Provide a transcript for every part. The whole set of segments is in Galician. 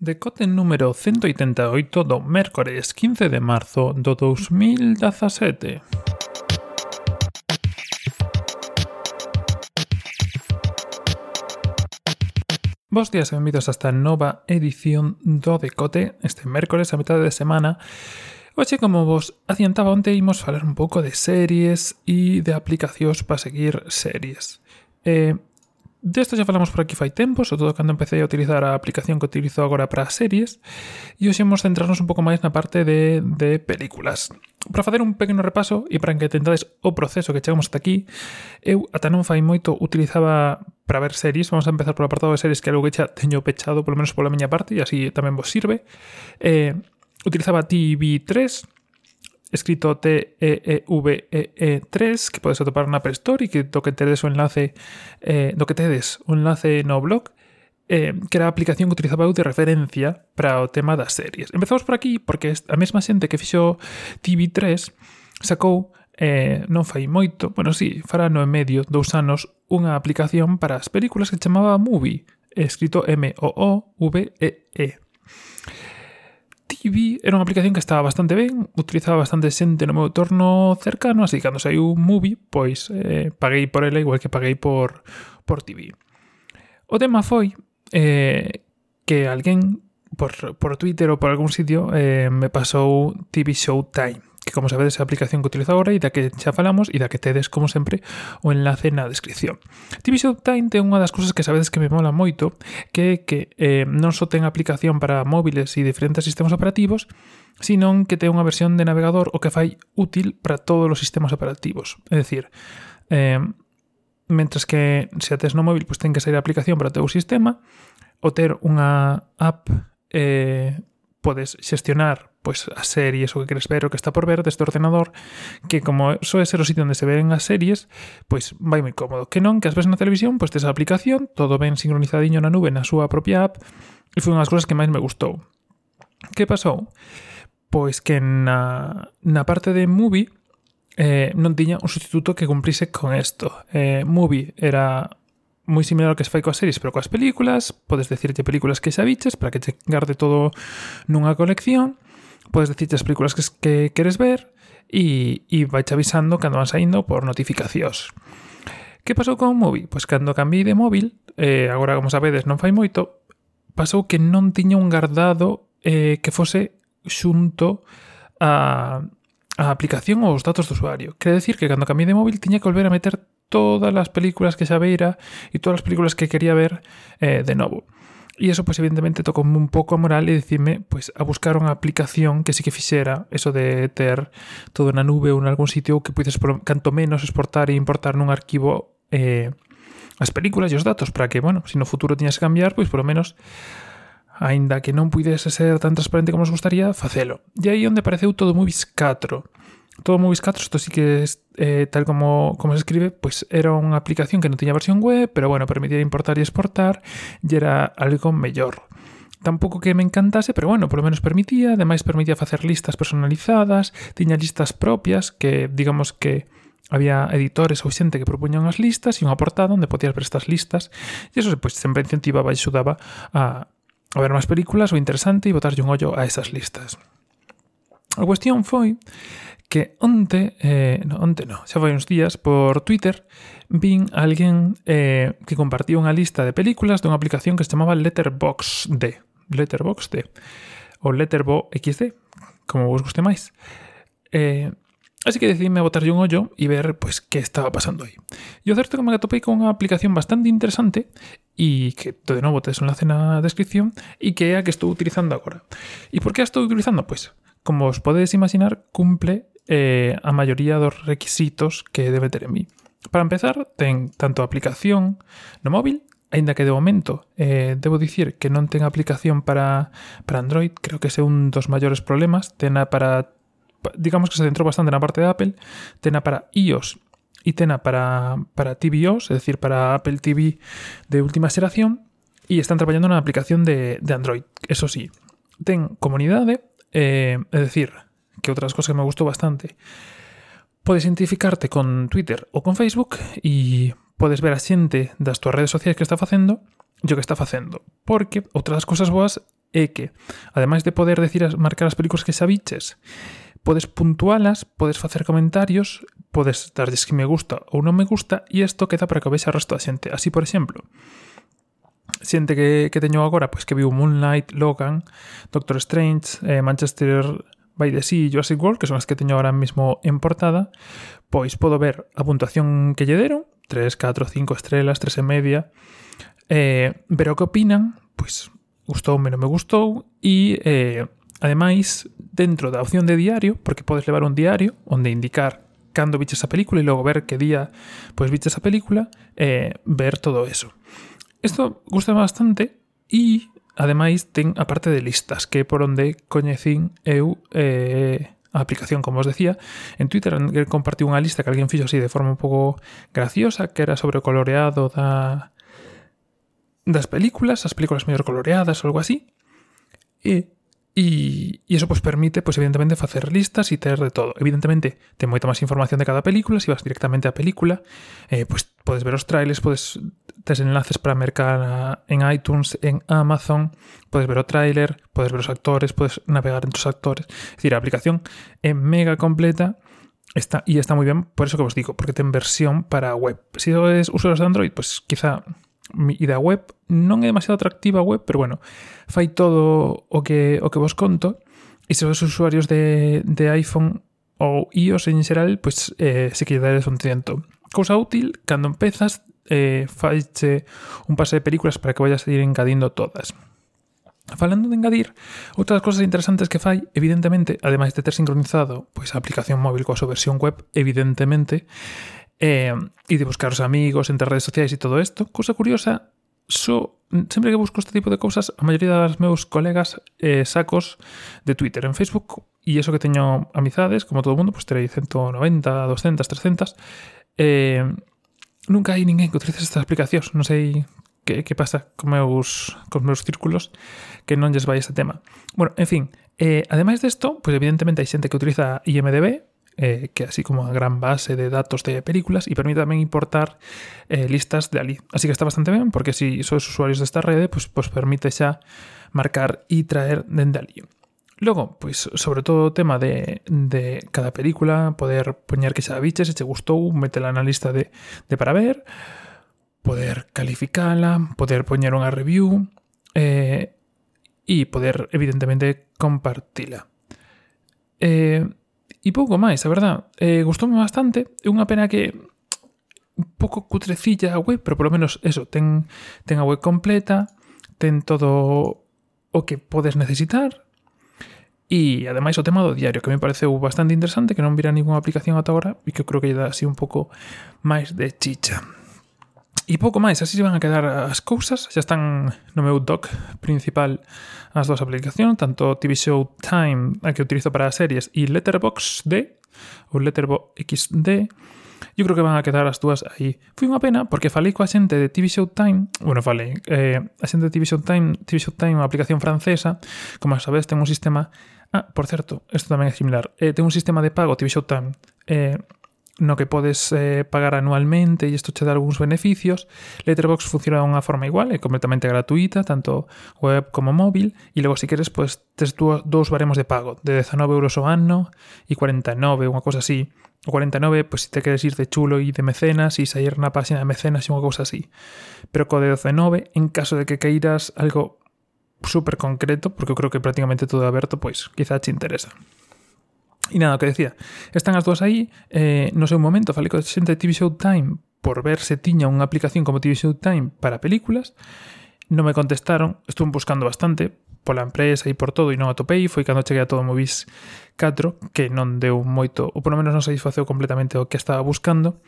decote número 188 do mércores 15 de marzo do 2017. Bos días e benvidos a esta nova edición do Decote este mércores a metade de semana Oxe, como vos adiantaba onte, imos falar un pouco de series e de aplicacións para seguir series. Eh, Desto xa falamos por aquí fai tempo, sobre todo cando empecé a utilizar a aplicación que utilizo agora para series, e hoxe imos centrarnos un pouco máis na parte de, de películas. Para facer un pequeno repaso e para que tentades o proceso que chegamos ata aquí, eu ata non fai moito utilizaba para ver series, vamos a empezar polo apartado de series que é algo que xa teño pechado, polo menos pola miña parte, e así tamén vos sirve. Eh, utilizaba TV3, escrito T-E-E-V-E-E-3 que podes atopar na Apple Store e que do que tedes o enlace eh, do que tedes o enlace no blog eh, que era a aplicación que utilizaba eu de referencia para o tema das series. Empezamos por aquí porque a mesma xente que fixo TV3 sacou eh, non fai moito, bueno, sí, fará no e medio, dous anos, unha aplicación para as películas que chamaba Movie, escrito M-O-O-V-E-E. e Quibi era unha aplicación que estaba bastante ben, utilizaba bastante xente no meu torno cercano, así que cando saiu un movie, pois eh, paguei por ela igual que paguei por, por TV. O tema foi eh, que alguén por, por Twitter ou por algún sitio eh, me pasou TV Showtime que como sabedes é a aplicación que utilizo agora e da que xa falamos e da que tedes como sempre o enlace na descripción. TV Showtime ten unha das cousas que sabedes que me mola moito que é que eh, non só ten aplicación para móviles e diferentes sistemas operativos senón que ten unha versión de navegador o que fai útil para todos os sistemas operativos. É dicir, eh, mentres que se a tes no móvil pois ten que sair a aplicación para o teu sistema ou ter unha app eh, podes xestionar Pois, pues a series o que queres ver o que está por ver deste ordenador, que como soe ser o sitio onde se ven as series, pois vai moi cómodo. Que non, que as ves na televisión, pois tes a aplicación, todo ben sincronizadiño na nube, na súa propia app, e foi unhas cousas que máis me gustou. Que pasou? Pois que na, na parte de movie eh, non tiña un sustituto que cumplise con isto. Eh, movie era moi similar ao que se fai coas series, pero coas películas, podes decirte películas que xa viches para que che garde todo nunha colección, podes decirte as películas que, que queres ver e, e vai avisando cando van saindo por notificacións. Que pasou con o móvil? Pois cando cambiei de móvil, eh, agora como sabedes non fai moito, pasou que non tiña un guardado eh, que fose xunto a, a aplicación ou os datos do usuario. Quere decir que cando cambiei de móvil tiña que volver a meter todas as películas que xa veira e todas as películas que quería ver eh, de novo. E eso, pois, pues, evidentemente, tocou un pouco a moral e dicirme, pois, pues, a buscar unha aplicación que sí que fixera eso de ter todo na nube ou en algún sitio que puides, canto menos, exportar e importar nun arquivo eh, as películas e os datos para que, bueno, se si no futuro tiñas que cambiar, pois, por lo menos, aínda que non puidese ser tan transparente como nos gustaría, facelo. E aí onde apareceu todo moi biscatro todo moi 4, isto sí que eh, tal como, como se escribe, pois pues era unha aplicación que non tiña versión web, pero bueno, permitía importar e exportar, e era algo mellor. Tampouco que me encantase, pero bueno, polo menos permitía, ademais permitía facer listas personalizadas, tiña listas propias que, digamos que, había editores ou xente que propuñan as listas e unha portada onde podías ver estas listas e eso pois, sempre incentivaba e xudaba a, a ver máis películas ou interesante e botarlle un ollo a esas listas. A cuestión foi que onte, eh, no, onte no, xa foi uns días, por Twitter, vin alguén eh, que compartía unha lista de películas dunha aplicación que se chamaba Letterboxd. Letterboxd. Ou Letterbo XD, como vos guste máis. Eh, así que decidíme botarlle un ollo e ver pois, que estaba pasando aí. E o certo que me atopei con unha aplicación bastante interesante e que, de novo, tes un enlace na descripción e que é a que estou utilizando agora. E por que a estou utilizando? Pois, como os podedes imaginar, cumple eh, a maioría dos requisitos que debe ter en mí. Para empezar, ten tanto aplicación no móvil, aínda que de momento eh, debo dicir que non ten aplicación para, para Android, creo que ese é un dos maiores problemas, tena para digamos que se centrou bastante na parte de Apple, tena para iOS e tena para, para tvOS, é dicir, para Apple TV de última xeración, e están traballando na aplicación de, de Android. Eso sí, ten comunidade, eh, é dicir, que otras cosas que me gustó bastante. Podes identificarte con Twitter ou con Facebook e podes ver a xente das túas redes sociais que está facendo e o que está facendo. Porque outras cousas boas é que, ademais de poder decir as, marcar as películas que xa viches, podes puntualas, podes facer comentarios, podes darlles que me gusta ou non me gusta e isto queda para que o vexa o resto da xente. Así, por exemplo, xente que, que teño agora, pois que viu Moonlight, Logan, Doctor Strange, eh, Manchester by the Sea e Jurassic World, que son as que teño ahora mesmo en portada, pois podo ver a puntuación que lle deron, 3, 4, 5 estrelas, 3 e media, eh, ver o que opinan, pois gustoume, non me gustou, e eh, ademais, dentro da opción de diario, porque podes levar un diario onde indicar cando viches a película e logo ver que día pois viches a película, eh, ver todo eso. Isto gusta bastante e Ademais, ten a parte de listas, que é por onde coñecín eu eh, a aplicación, como os decía. En Twitter compartiu unha lista que alguén fixo así de forma un pouco graciosa, que era sobre o coloreado da das películas, as películas mellor coloreadas ou algo así. E E, e iso pues, permite, pues, evidentemente, facer listas e ter de todo. Evidentemente, ten moita máis información de cada película, si vas directamente á película, eh, pues, podes ver os trailers, podes tes enlaces para mercar en iTunes, en Amazon, podes ver o trailer, podes ver os actores, podes navegar entre os actores. É dicir, a aplicación é mega completa está, e está moi ben, por eso que vos digo, porque ten versión para web. Si sois usuarios de Android, pues quizá e da web non é demasiado atractiva a web, pero bueno, fai todo o que, o que vos conto e se os usuarios de, de iPhone ou iOS en xeral, pois eh, se que dades un tiento. Cousa útil, cando empezas, eh, faiche un pase de películas para que vayas a ir encadindo todas. Falando de engadir, outras cosas interesantes que fai, evidentemente, ademais de ter sincronizado pois, a aplicación móvil coa súa versión web, evidentemente, eh, e de buscar os amigos entre redes sociais e todo isto. Cosa curiosa, so, sempre que busco este tipo de cousas, a maioría dos meus colegas eh, sacos de Twitter en Facebook, e eso que teño amizades, como todo mundo, pues terei 190, 200, 300, eh, nunca hai ninguén que utilice estas aplicacións, non sei que, que pasa con meus, con meus círculos que non lles vai este tema. Bueno, en fin, eh, ademais desto, pues evidentemente hai xente que utiliza IMDB, eh, que así como a gran base de datos de películas y permite también importar eh, listas de Ali. Así que está bastante bien porque si sois usuarios de esta red, pues, pues permite ya marcar y traer desde Ali. Logo, pois sobre todo o tema de, de cada película, poder poñer que xa biches se che gustou, metela na lista de, de para ver, poder calificala, poder poñer unha review eh, e poder, evidentemente, compartila. Eh, E pouco máis, a verdad. Eh, gustoume bastante. É unha pena que un pouco cutrecilla a web, pero polo menos eso, ten, ten a web completa, ten todo o que podes necesitar, E ademais o tema do diario, que me pareceu bastante interesante, que non vira ninguna aplicación ata agora e que eu creo que lle dá así un pouco máis de chicha. E pouco máis, así se van a quedar as cousas, xa están no meu doc principal as dúas aplicacións, tanto TV Show Time, a que utilizo para as series, e Letterboxd, ou Letterboxd, eu creo que van a quedar as dúas aí. Foi unha pena porque falei coa xente de TV Show Time, bueno, falei, eh, a xente de TV Show Time, TV Show Time, unha aplicación francesa, como sabes, ten un sistema. Ah, por certo, isto tamén é similar. Eh, ten un sistema de pago TV Show Time, eh, no que podes eh, pagar anualmente e isto che dá algúns beneficios. Letterbox funciona de unha forma igual, é completamente gratuita, tanto web como móvil, e logo se si queres, pues, tes dous baremos de pago, de 19 euros ao ano e 49, unha cosa así. O 49, pues, se te queres ir de chulo e de mecenas e sair na página de mecenas e unha cosa así. Pero co de 19, en caso de que queiras algo super concreto, porque eu creo que prácticamente todo é aberto, pois pues, quizá te interesa. E nada, o que decía, están as dúas aí, eh, no seu momento falei co xente de TV Showtime por ver se tiña unha aplicación como TV Showtime para películas, non me contestaron, estuve buscando bastante pola empresa e por todo e non atopei, foi cando cheguei a todo Movies 4, que non deu moito, ou polo menos non satisfaceu completamente o que estaba buscando,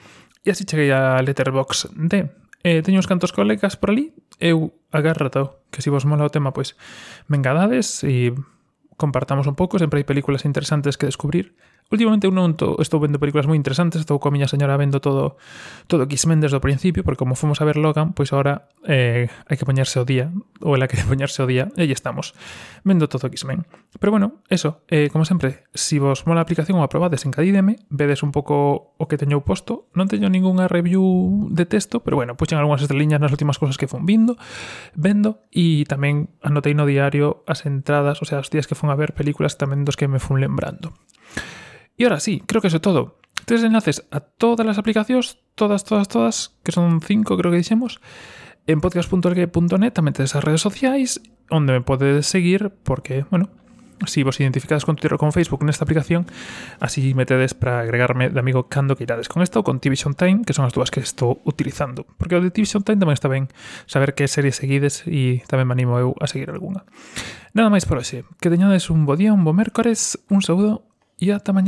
e así cheguei a Letterbox D, eh, teño uns cantos colegas por ali, eu agárrate, que se si vos mola o tema, pois, vengadades e compartamos un pouco, sempre hai películas interesantes que descubrir. Últimamente eu non to, estou vendo películas moi interesantes, estou coa miña señora vendo todo todo X-Men desde o principio, porque como fomos a ver Logan, pois agora eh, hai que poñerse o día, ou ela quere poñerse o día, e aí estamos, vendo todo X-Men. Pero bueno, eso, eh, como sempre, si vos mola a aplicación ou a probades, encadídeme, vedes un pouco o que teño posto, non teño ningunha review de texto, pero bueno, puxen algunhas estreliñas nas últimas cousas que fun vindo, vendo, e tamén anotei no diario as entradas, o sea, os días que fun a ver películas tamén dos que me fun lembrando. Y ahora sí, creo que eso es todo. Tres enlaces a todas las aplicaciones, todas, todas, todas, que son cinco creo que dixemos, en podcast.org.net, también te esas redes sociales, donde me puedes seguir, porque, bueno, si vos identificades con Twitter o con Facebook en esta aplicación, así metedes para agregarme de amigo cando que irades con esta ou con Division Time, que son as dúas que estou utilizando. Porque o de Division Time tamén está ben saber que series seguides e tamén me animo eu a seguir algunha. Nada máis por hoxe. Que teñades un bo día, un bo mércores, un saúdo ja tämä